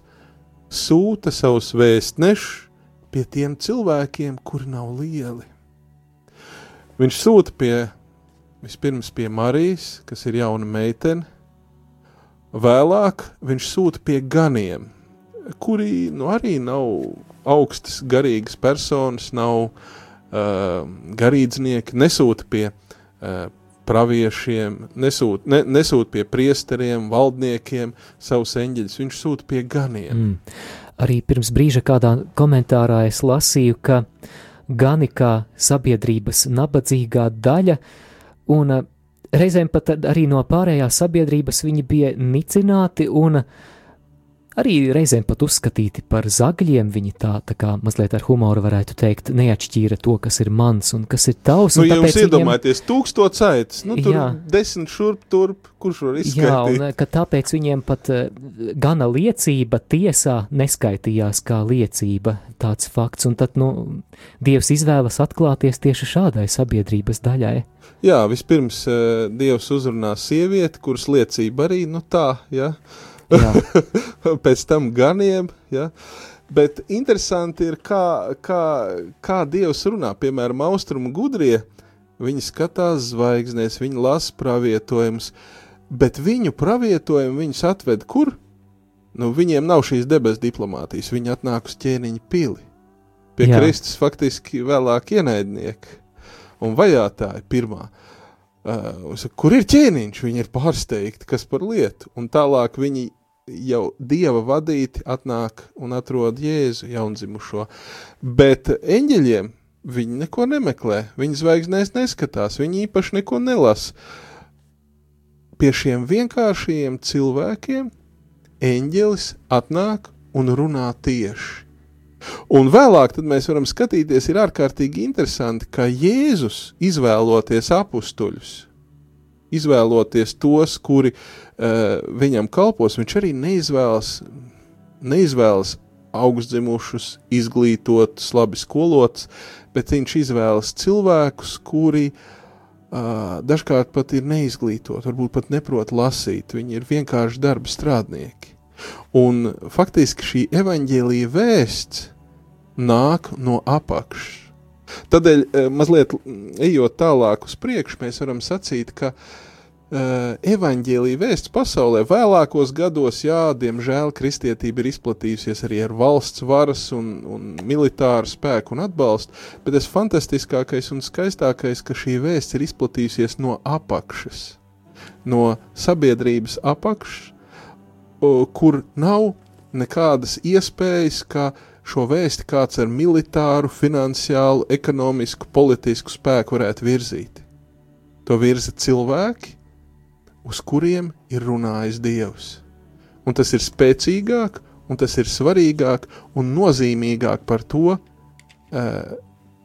sūta savus vēstnešus pie tiem cilvēkiem, kuri nav lieli. Viņš sūta pie, vispirms pie Marijas, kas ir jauna meitene, vēlāk viņš sūta pie ganiem, kuri nu, arī nav augstas garīgas personas, nav uh, garīdznieki, nesūta pie uh, praviešiem, nesūt, ne, nesūt pie priesteriem, valdniekiem savus eņģeļus, viņš sūta pie ganiem. Mm. Arī pirms brīža kādā komentārā es lasīju, ka gani kā sabiedrības nabadzīgā daļa, un reizēm pat arī no pārējās sabiedrības viņi bija nicināti un uh, arī reizēm pat uzskatīti par zagļiem. Viņi tā, tā kā mazliet ar humoru varētu teikt, neatšķīra to, kas ir mans un kas ir tavs. Nu, jums iedomājieties, viņiem... tūkstots aitas, nu tur jā. desmit šurp turp, kurš var izskaidrot. Jā, un ka tāpēc viņiem pat uh, gana liecība tiesā neskaitījās kā liecība tāds fakts, un tad, nu, Dievs izvēlas atklāties tieši šādai sabiedrības daļai. Jā, vispirms uh, Dievs uzrunā sievieti, kuras liecība arī, nu tā, jā. Ja? pēc tam ganiem. Ja? Bet interesanti ir, kā, kā, kā Dievs runā. Piemēram, austrumu gudrie, viņi skatās zvaigznēs, viņi lasa pravietojumus, bet viņu pravietojumu viņus atved kur? Nu, viņiem nav šīs debes diplomātijas, viņi atnāk uz ķēniņa pili. Pie Jā. Kristus faktiski vēlāk ienaidnieki un vajātāji pirmā. Uh, kur ir ķēniņš? Viņi ir pārsteigti, kas par lietu. Un tālāk viņi jau dieva vadīti atnāk un atrod Jēzu jaundzimušo. Bet eņģeļiem viņi neko nemeklē, viņi zvaigznēs neskatās, viņi īpaši neko nelasa. Pie šiem vienkāršiem cilvēkiem eņģelis atnāk un runā tieši. Un vēlāk mēs varam skatīties, ir ārkārtīgi interesanti, ka Jēzus izvēloties apstuļus, izvēloties tos, kuri uh, viņam kalpos, viņš arī neizvēlas, neizvēlas augstdzimušus, izglītotus, labi skolotus, bet viņš izvēlas cilvēkus, kuri uh, dažkārt pat ir neizglītoti, varbūt pat neprot lasīt, viņi ir vienkārši darba strādnieki. Un faktiski šī evaņģēlīja vēsts nāk no apakšas. Tādēļ, mazliet ejot tālāk uz priekšu, mēs varam sacīt, ka uh, Uh, evaņģēlīja vēsts pasaulē vēlākos gados, jā, diemžēl kristietība ir izplatījusies arī ar valsts varas un, un militāru spēku un atbalstu, bet tas fantastiskākais un skaistākais, ka šī vēsts ir izplatījusies no apakšas, no sabiedrības apakšas, kur nav nekādas iespējas, ka šo vēsti kāds ar militāru, finansiālu, ekonomisku, politisku spēku varētu virzīt. To virza cilvēki, uz kuriem ir runājis Dievs. Un tas ir spēcīgāk, un tas ir svarīgāk un nozīmīgāk par to,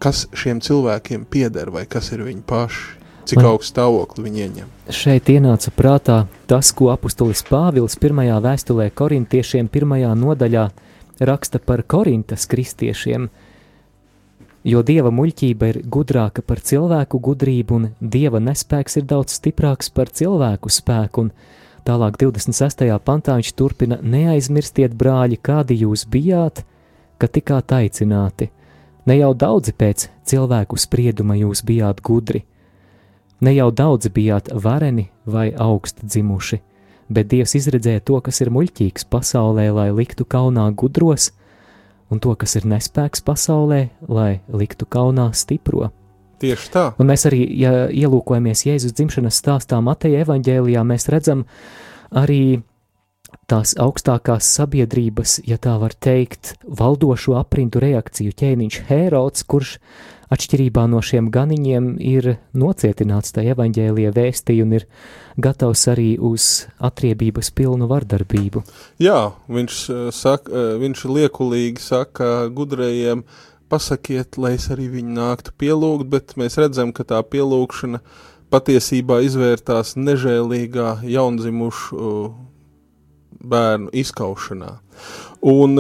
kas šiem cilvēkiem pieder vai kas ir viņi paši. Cik Man augstu stāvokli viņi ieņem? Šeit ienāca prātā tas, ko apustulis Pāvils pirmajā vēstulē korintiešiem pirmajā nodaļā raksta par korintas kristiešiem, jo dieva muļķība ir gudrāka par cilvēku gudrību, un dieva nespēks ir daudz stiprāks par cilvēku spēku, un tālāk 26. pantā viņš turpina neaizmirstiet, brāļi, kādi jūs bijāt, ka tikāt aicināti. Ne jau daudzi pēc cilvēku sprieduma jūs bijāt gudri, Ne jau daudzi bijāt vareni vai augsti dzimuši, bet Dievs izredzēja to, kas ir muļķīgs pasaulē, lai liktu kaunā gudros, un to, kas ir nespēks pasaulē, lai liktu kaunā stipro. Tieši tā. Un mēs arī, ja ielūkojamies Jēzus dzimšanas stāstā Mateja evaņģēlijā, mēs redzam arī tās augstākās sabiedrības, ja tā var teikt, valdošo aprindu reakciju ķēniņš Hērods, kurš atšķirībā no šiem ganiņiem ir nocietināts tajā evaņģēlīja vēstī un ir gatavs arī uz atriebības pilnu vardarbību. Jā, viņš, eh, saka, eh, viņš liekulīgi saka gudrajiem, pasakiet, lai es arī viņu nāktu pielūgt, bet mēs redzam, ka tā pielūgšana patiesībā izvērtās nežēlīgā jaundzimušu bērnu izkaušanā. Un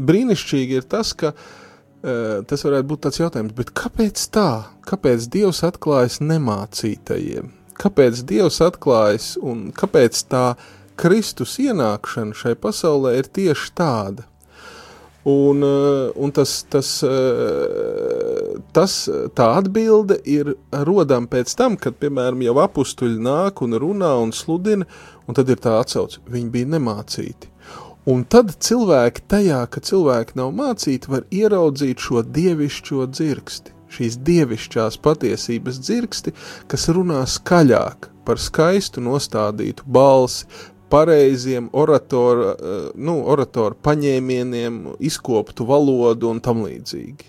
brīnišķīgi ir tas, ka uh, tas varētu būt tāds jautājums, bet kāpēc tā? Kāpēc Dievs atklājas nemācītajiem? Kāpēc Dievs atklājas un kāpēc tā Kristus ienākšana šai pasaulē ir tieši tāda? Un, un tas, tas, tas, tā atbilde ir rodama pēc tam, kad, piemēram, jau apustuļi nāk un runā un sludina, un tad ir tā atsauce, viņi bija nemācīti. Un tad cilvēki tajā, ka cilvēki nav mācīti, var ieraudzīt šo dievišķo dzirksti, šīs dievišķās patiesības dzirksti, kas runā skaļāk par skaistu nostādītu balsi, pareiziem oratoru, eh, nu, oratoru paņēmieniem, izkoptu valodu un tam līdzīgi.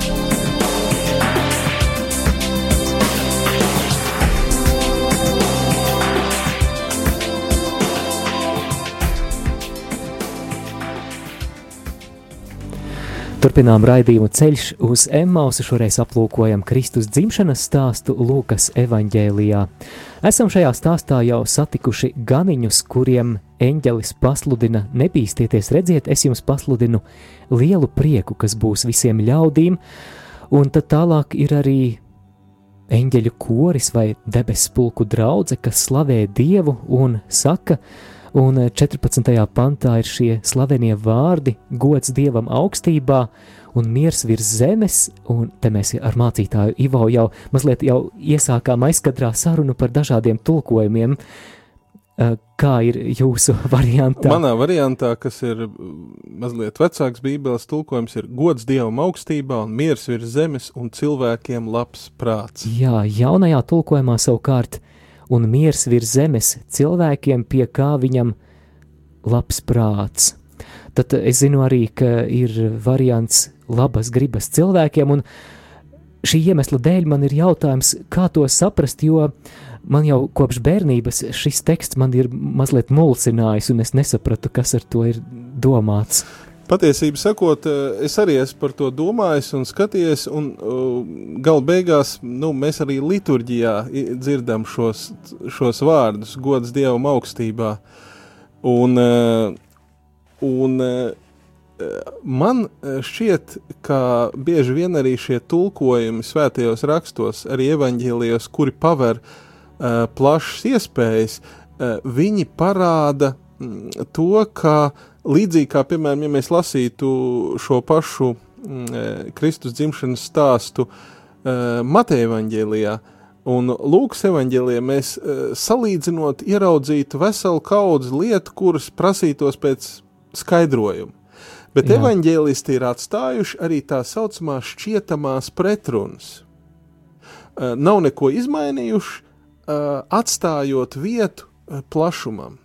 Turpinām raidījumu ceļš uz Emmausu, šoreiz aplūkojam Kristus dzimšanas stāstu Lūkas evaņģēlijā. Esam šajā stāstā jau satikuši ganiņus, kuriem eņģelis pasludina nebīsties, redziet, es jums pasludinu lielu prieku, kas būs visiem ļaudīm, un tad tālāk ir arī eņģeļu koris vai debesu pulku draudze, kas slavē Dievu un saka, Un 14. Eh, pantā ir šie slavenie vārdi - gods dievam augstībā un miers virs zemes, un te mēs ar mācītāju Ivo jau mazliet jau iesākām aizkadrā sarunu par dažādiem tulkojumiem. Kā ir jūsu variantā? Manā variantā, kas ir mazliet vecāks bībeles tulkojums, ir gods dievam augstībā un miers virs zemes un cilvēkiem labs prāts. Jā, jaunajā tulkojumā savukārt un miers virs zemes cilvēkiem, pie kā viņam labs prāts. Tad es zinu arī, ka ir variants labas gribas cilvēkiem, un šī iemesla dēļ man ir jautājums, kā to saprast, jo man jau kopš bērnības šis teksts man ir mazliet mulsinājis, un es nesapratu, kas ar to ir domāts. Patiesību sakot, eh, es arī esmu par to domājis un skatījies, un uh, gala beigās nu, mēs arī liturģijā dzirdam šos, šos vārdus - gods Dievam augstībā. Un, uh, un man šķiet, ka bieži vien arī šie tulkojumi svētajos rakstos, arī evaņģēlijos, kuri paver plašas iespējas, viņi parāda mm, to, ka uh, Līdzīgi kā, piemēram, ja mēs lasītu šo pašu mm, e, Kristus dzimšanas stāstu uh, Mateja evaņģēlijā un Lūkas evaņģēlijā, mēs uh, salīdzinot ieraudzītu veselu kaudzi lietu, kuras prasītos pēc skaidrojuma. Bet Jā. evaņģēlisti ir atstājuši arī tā saucamās šķietamās pretrunas. Uh, nav neko izmainījuši, uh, atstājot vietu plašumam.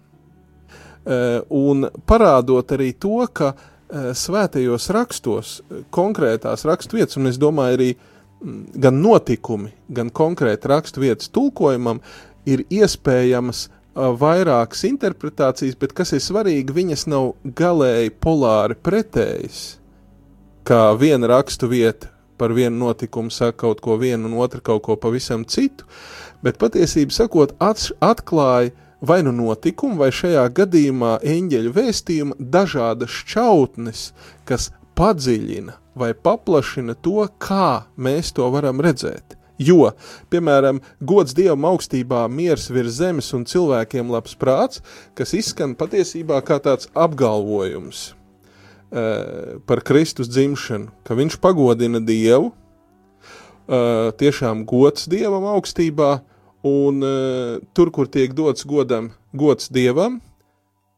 Eh, un parādot arī to, ka svētajos rakstos, konkrētās raksturvietas, un es domāju, arī gan notikumi, gan konkrēti raksturvietas tulkojumam, ir iespējamas vairākas interpretācijas, bet kas ir svarīgi, viņas nav galēji polāri pretējas. Kā viena rakstu vieta par vienu notikumu saka kaut ko vienu, un otra kaut ko pavisam citu, bet patiesībā sakot, atklāja vai nu notikumu, vai šajā gadījumā eņģeļu vēstījuma dažādas šķautnes, kas padziļina vai paplašina to, kā mēs to varam redzēt. Jo, piemēram, gods Dievam augstībā, miers virs zemes un cilvēkiem labs prāts, kas izskan patiesībā kā tāds apgalvojums uh, par Kristus dzimšanu, ka viņš pagodina Dievu, uh, tiešām gods Dievam augstībā, un uh, tur, kur tiek dots godam, gods Dievam,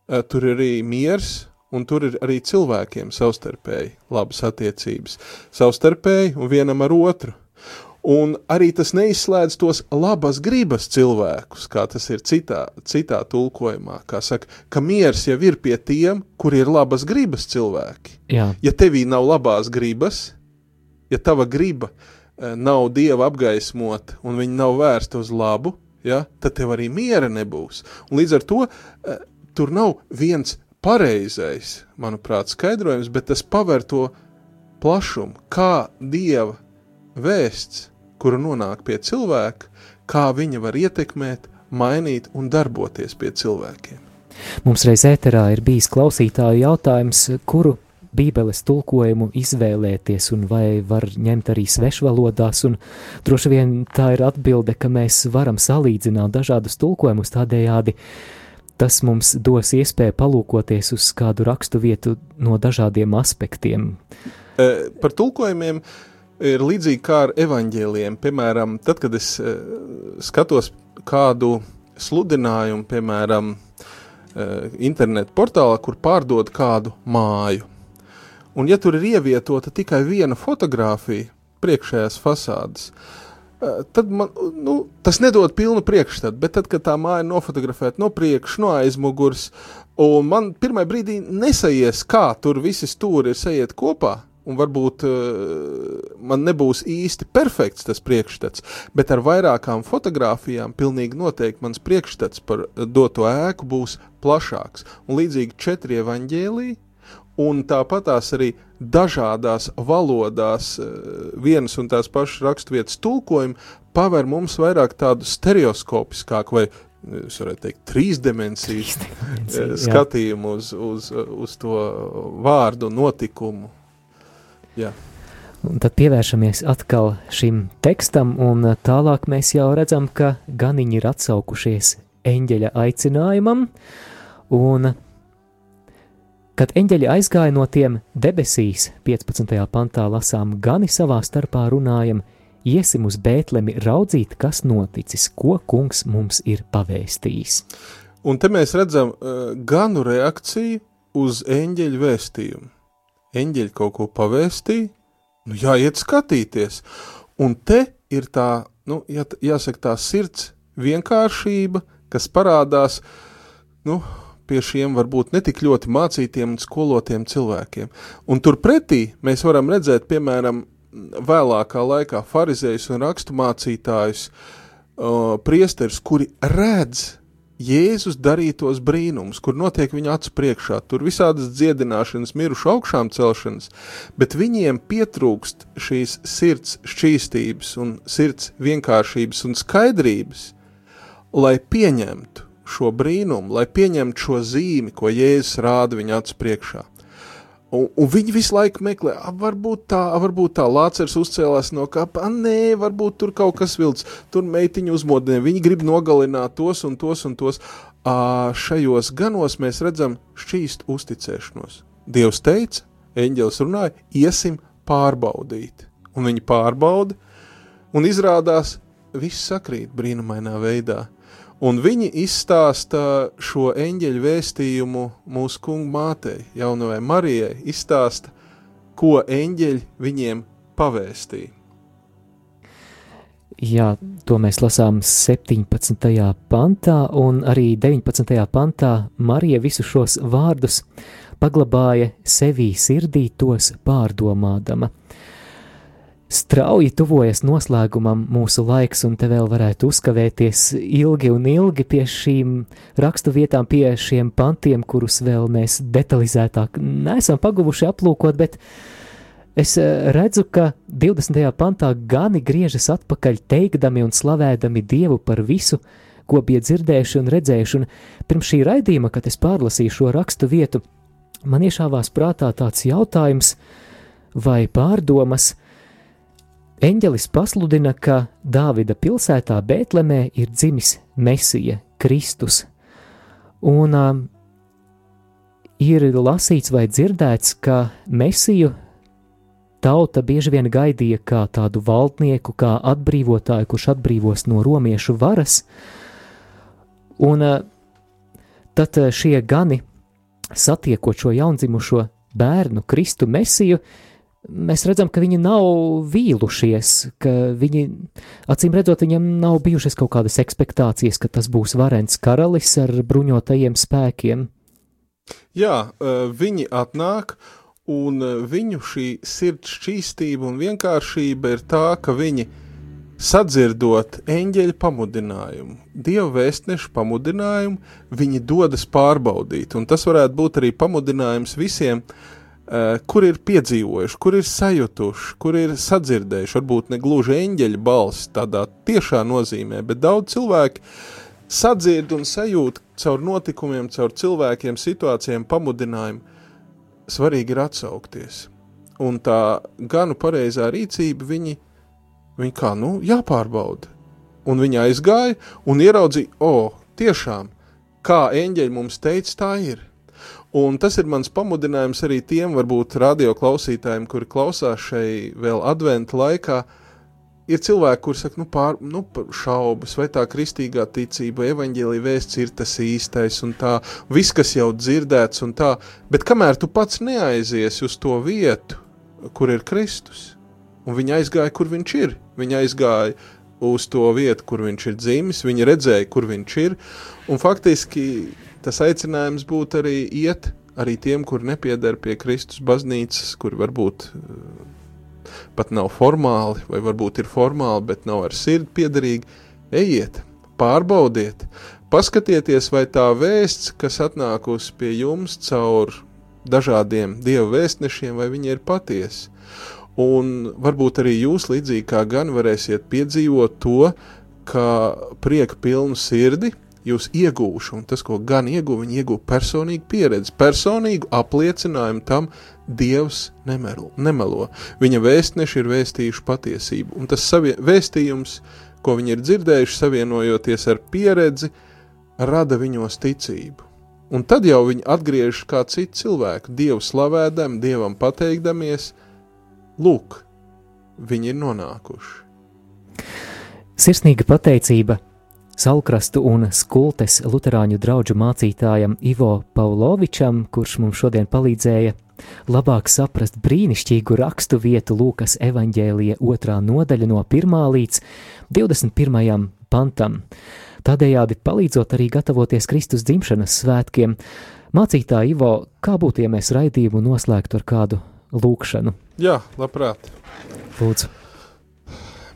uh, tur ir arī miers, un tur ir arī cilvēkiem savstarpēji labas attiecības, savstarpēji un vienam ar otru. Un arī tas neizslēdz tos labas gribas cilvēkus, kā tas ir citā, citā tulkojumā, kā saka, ka miers jau ir pie tiem, kuri ir labas gribas cilvēki. Jā. Ja tevī nav labās gribas, ja tava griba eh, nav dieva apgaismota un viņa nav vērsta uz labu, ja, tad tev arī miera nebūs. Un līdz ar to eh, tur nav viens pareizais, manuprāt, skaidrojums, bet tas paver to plašumu, kā dieva vēsts, kura nonāk pie cilvēka, kā viņa var ietekmēt, mainīt un darboties pie cilvēkiem. Mums reiz ēterā ir bijis klausītāju jautājums, kuru Bībeles tulkojumu izvēlēties un vai var ņemt arī svešvalodās, droši vien tā ir atbilde, ka mēs varam salīdzināt dažādus tulkojumus tādējādi, tas mums dos iespēju palūkoties uz kādu rakstu vietu no dažādiem aspektiem. E, par tulkojumiem ir līdzīgi kā ar evaņģēliem. Piemēram, tad, kad es uh, skatos kādu sludinājumu, piemēram, uh, internetu portālā, kur pārdod kādu māju, un ja tur ir ievietota tikai viena fotografija priekšējās fasādes, uh, tad man, nu, tas nedod pilnu priekšstatu, bet tad, kad tā māja ir nofotografēta no priekša, no aizmugurs, un man pirmai brīdī nesaies, kā tur visi stūri ir sajiet kopā, un varbūt uh, man nebūs īsti perfekts tas priekšstats, bet ar vairākām fotografijām pilnīgi noteikti mans priekšstats par doto ēku būs plašāks. Un līdzīgi četri evaņģēliji, un tāpatās arī dažādās valodās uh, vienas un tās pašas raksturvietas tulkojumi paver mums vairāk tādu stereoskopiskāku vai es varētu teikt, trīsdimensiju skatījumu uz, uz, uz to vārdu, notikumu Jā. Un tad pievēršamies atkal šim tekstam, un tālāk mēs jau redzam, ka ganiņi ir atsaukušies eņģeļa aicinājumam, un kad eņģeļi aizgāja no tiem debesīs, 15. pantā lasām, gani savā starpā runājam, iesim uz Bētlemi raudzīt, kas noticis, ko kungs mums ir pavēstījis. Un te mēs redzam uh, ganu reakciju uz eņģeļu vēstījumu eņģeļi kaut ko pavēstīja, nu jāiet skatīties. Un te ir tā, nu, jā, jāsaka, tā sirds vienkāršība, kas parādās, nu, pie šiem varbūt netik ļoti mācītiem un skolotiem cilvēkiem. Un turpretī mēs varam redzēt, piemēram, vēlākā laikā farizējus un rakstu mācītājus, uh, priesterus, kuri redz Jēzus darītos brīnumus, kur notiek viņa acu priekšā, tur visādas dziedināšanas, mirušu augšām celšanas, bet viņiem pietrūkst šīs sirds šķīstības un sirds vienkāršības un skaidrības, lai pieņemtu šo brīnumu, lai pieņemtu šo zīmi, ko Jēzus rāda viņa acu priekšā. Un, un viņi visu laiku meklē, a, varbūt tā, a, varbūt tā lācers uzcēlās no kapa, a, nē, varbūt tur kaut kas vilts, tur meitiņu uzmodina, viņi grib nogalināt tos un tos un tos. A, šajos ganos mēs redzam šķīst uzticēšanos. Dievs teica, eņģelis runāja, iesim pārbaudīt. Un viņi pārbauda, un izrādās, viss sakrīt brīnumainā veidā. Un viņi izstāsta šo eņģeļu vēstījumu mūsu kungu mātei, jaunajai Marijai, izstāsta, ko eņģeļi viņiem pavēstīja. Jā, to mēs lasām 17. pantā, un arī 19. pantā Marija visu šos vārdus paglabāja sevī sirdī tos pārdomādama. Strauji tuvojas noslēgumam mūsu laiks, un te vēl varētu uzkavēties ilgi un ilgi pie šīm rakstu vietām, pie šiem pantiem, kurus vēl mēs detalizētāk neesam paguvuši aplūkot, bet es eh, redzu, ka 20. pantā gani griežas atpakaļ teikdami un slavēdami Dievu par visu, ko bija dzirdējuši un redzējuši, un pirms šī raidījuma, kad es pārlasīju šo rakstu vietu, man iešāvās prātā tāds jautājums vai pārdomas, Eņģelis pasludina, ka Dāvida pilsētā Bētlemē ir dzimis Mesija, Kristus. Un um, ir lasīts vai dzirdēts, ka Mesiju tauta bieži vien gaidīja kā tādu valdnieku, kā atbrīvotāju, kurš atbrīvos no romiešu varas. Un uh, tad šie gani, satiekot šo jaundzimušo bērnu, Kristu Mesiju, uh, mēs redzam, ka viņi nav vīlušies, ka viņi, acīm redzot, viņam nav bijušas kaut kādas expectācijas, ka tas būs varens karalis ar bruņotajiem spēkiem. Jā, viņi atnāk, un viņu šī sirds šķīstība un vienkāršība ir tā, ka viņi sadzirdot eņģeļa pamudinājumu, dievu vēstnešu pamudinājumu, viņi dodas pārbaudīt, un tas varētu būt arī pamudinājums visiem, Uh, kur ir piedzīvojuši, kur ir sajutuši, kur ir sadzirdējuši, varbūt ne gluži eņģeļa balss tādā tiešā nozīmē, bet daudz cilvēku sadzird un sajūt caur notikumiem, caur cilvēkiem, situācijām, pamudinājumu. Svarīgi ir atsaukties. Un tā ganu pareizā rīcība viņi, viņi kā, nu, jāpārbauda. Un viņi aizgāja un ieraudzīja, o, tiešām, kā eņģeļi mums teica, tā ir. Un tas ir mans pamudinājums arī tiem, varbūt radio klausītājiem, kuri klausās šai vēl adventa laikā. Ir cilvēki, kuriem saka, nu, pār, nu, šaubas, vai tā kristīgā ticība, evaņģēlīja vēsts ir tas īstais, un tā, viss, kas jau dzirdēts, un tā, bet kamēr tu pats neaizies uz to vietu, kur ir Kristus, un viņa aizgāja, kur viņš ir, viņa aizgāja uz to vietu, kur viņš ir dzimis, viņa redzēja, kur viņš ir, un faktiski tas aicinājums būtu arī iet arī tiem, kur nepiedara pie Kristus baznīcas, kur varbūt uh, pat nav formāli, vai varbūt ir formāli, bet nav ar sirdi piederīgi, ejiet, pārbaudiet, paskatieties, vai tā vēsts, kas atnākusi pie jums caur dažādiem dievu vēstnešiem, vai viņi ir patiesi. Un varbūt arī jūs līdzīgi kā gan varēsiet piedzīvot to, ka prieka pilnu sirdi – jūs iegūšu, un tas, ko gan ieguva, viņi ieguva personīgu pieredzi, personīgu apliecinājumu tam, Dievs nemelo. nemelo. Viņa vēstneši ir vēstījuši patiesību, un tas savie, vēstījums, ko viņi ir dzirdējuši, savienojoties ar pieredzi, rada viņos ticību. Un tad jau viņi atgriežas kā citi cilvēki, Dievu slavēdam, Dievam pateikdamies, lūk, viņi ir nonākuši. Sirsnīga pateicība Salkrastu un skultes luterāņu draugu mācītājam Ivo Paulovičam, kurš mums šodien palīdzēja labāk saprast brīnišķīgu rakstu vietu Lūkas evaņģēlija otrā nodaļa no 1. līdz 21. pantam. Tādējādi palīdzot arī gatavoties Kristus dzimšanas svētkiem, mācītāja Ivo, kā būtu, ja mēs raidījumu noslēgtu ar kādu lūkšanu? Jā, labprāt. Lūdzu.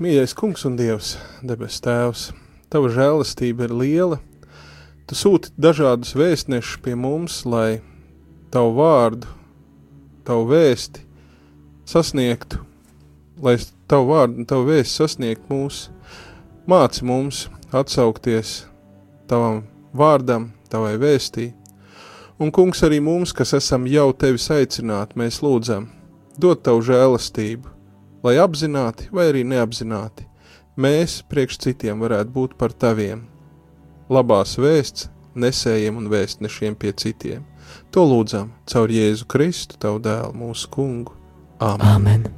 Mīļais kungs un dievs, debes tēvs! Tava žēlastība ir liela. Tu sūti dažādus vēstnešus pie mums, lai tavu vārdu, tavu vēsti sasniegtu, lai tavu vārdu un tavu vēsti sasniegtu mūs. Māci mums atsaukties tavam vārdam, tavai vēstī. Un, kungs, arī mums, kas esam jau tevis aicināti, mēs lūdzam, dod tavu žēlastību, lai apzināti vai arī neapzināti mēs priekš citiem varētu būt par taviem. Labās vēsts nesējiem un vēstnešiem pie citiem. To lūdzam caur Jēzu Kristu, tavu dēlu, mūsu kungu. Āmen! Amen.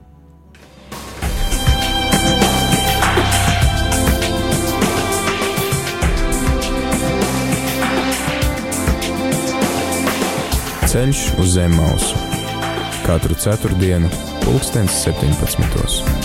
Ceļš uz zem mausu katru ceturtdienu, pulkstens 17.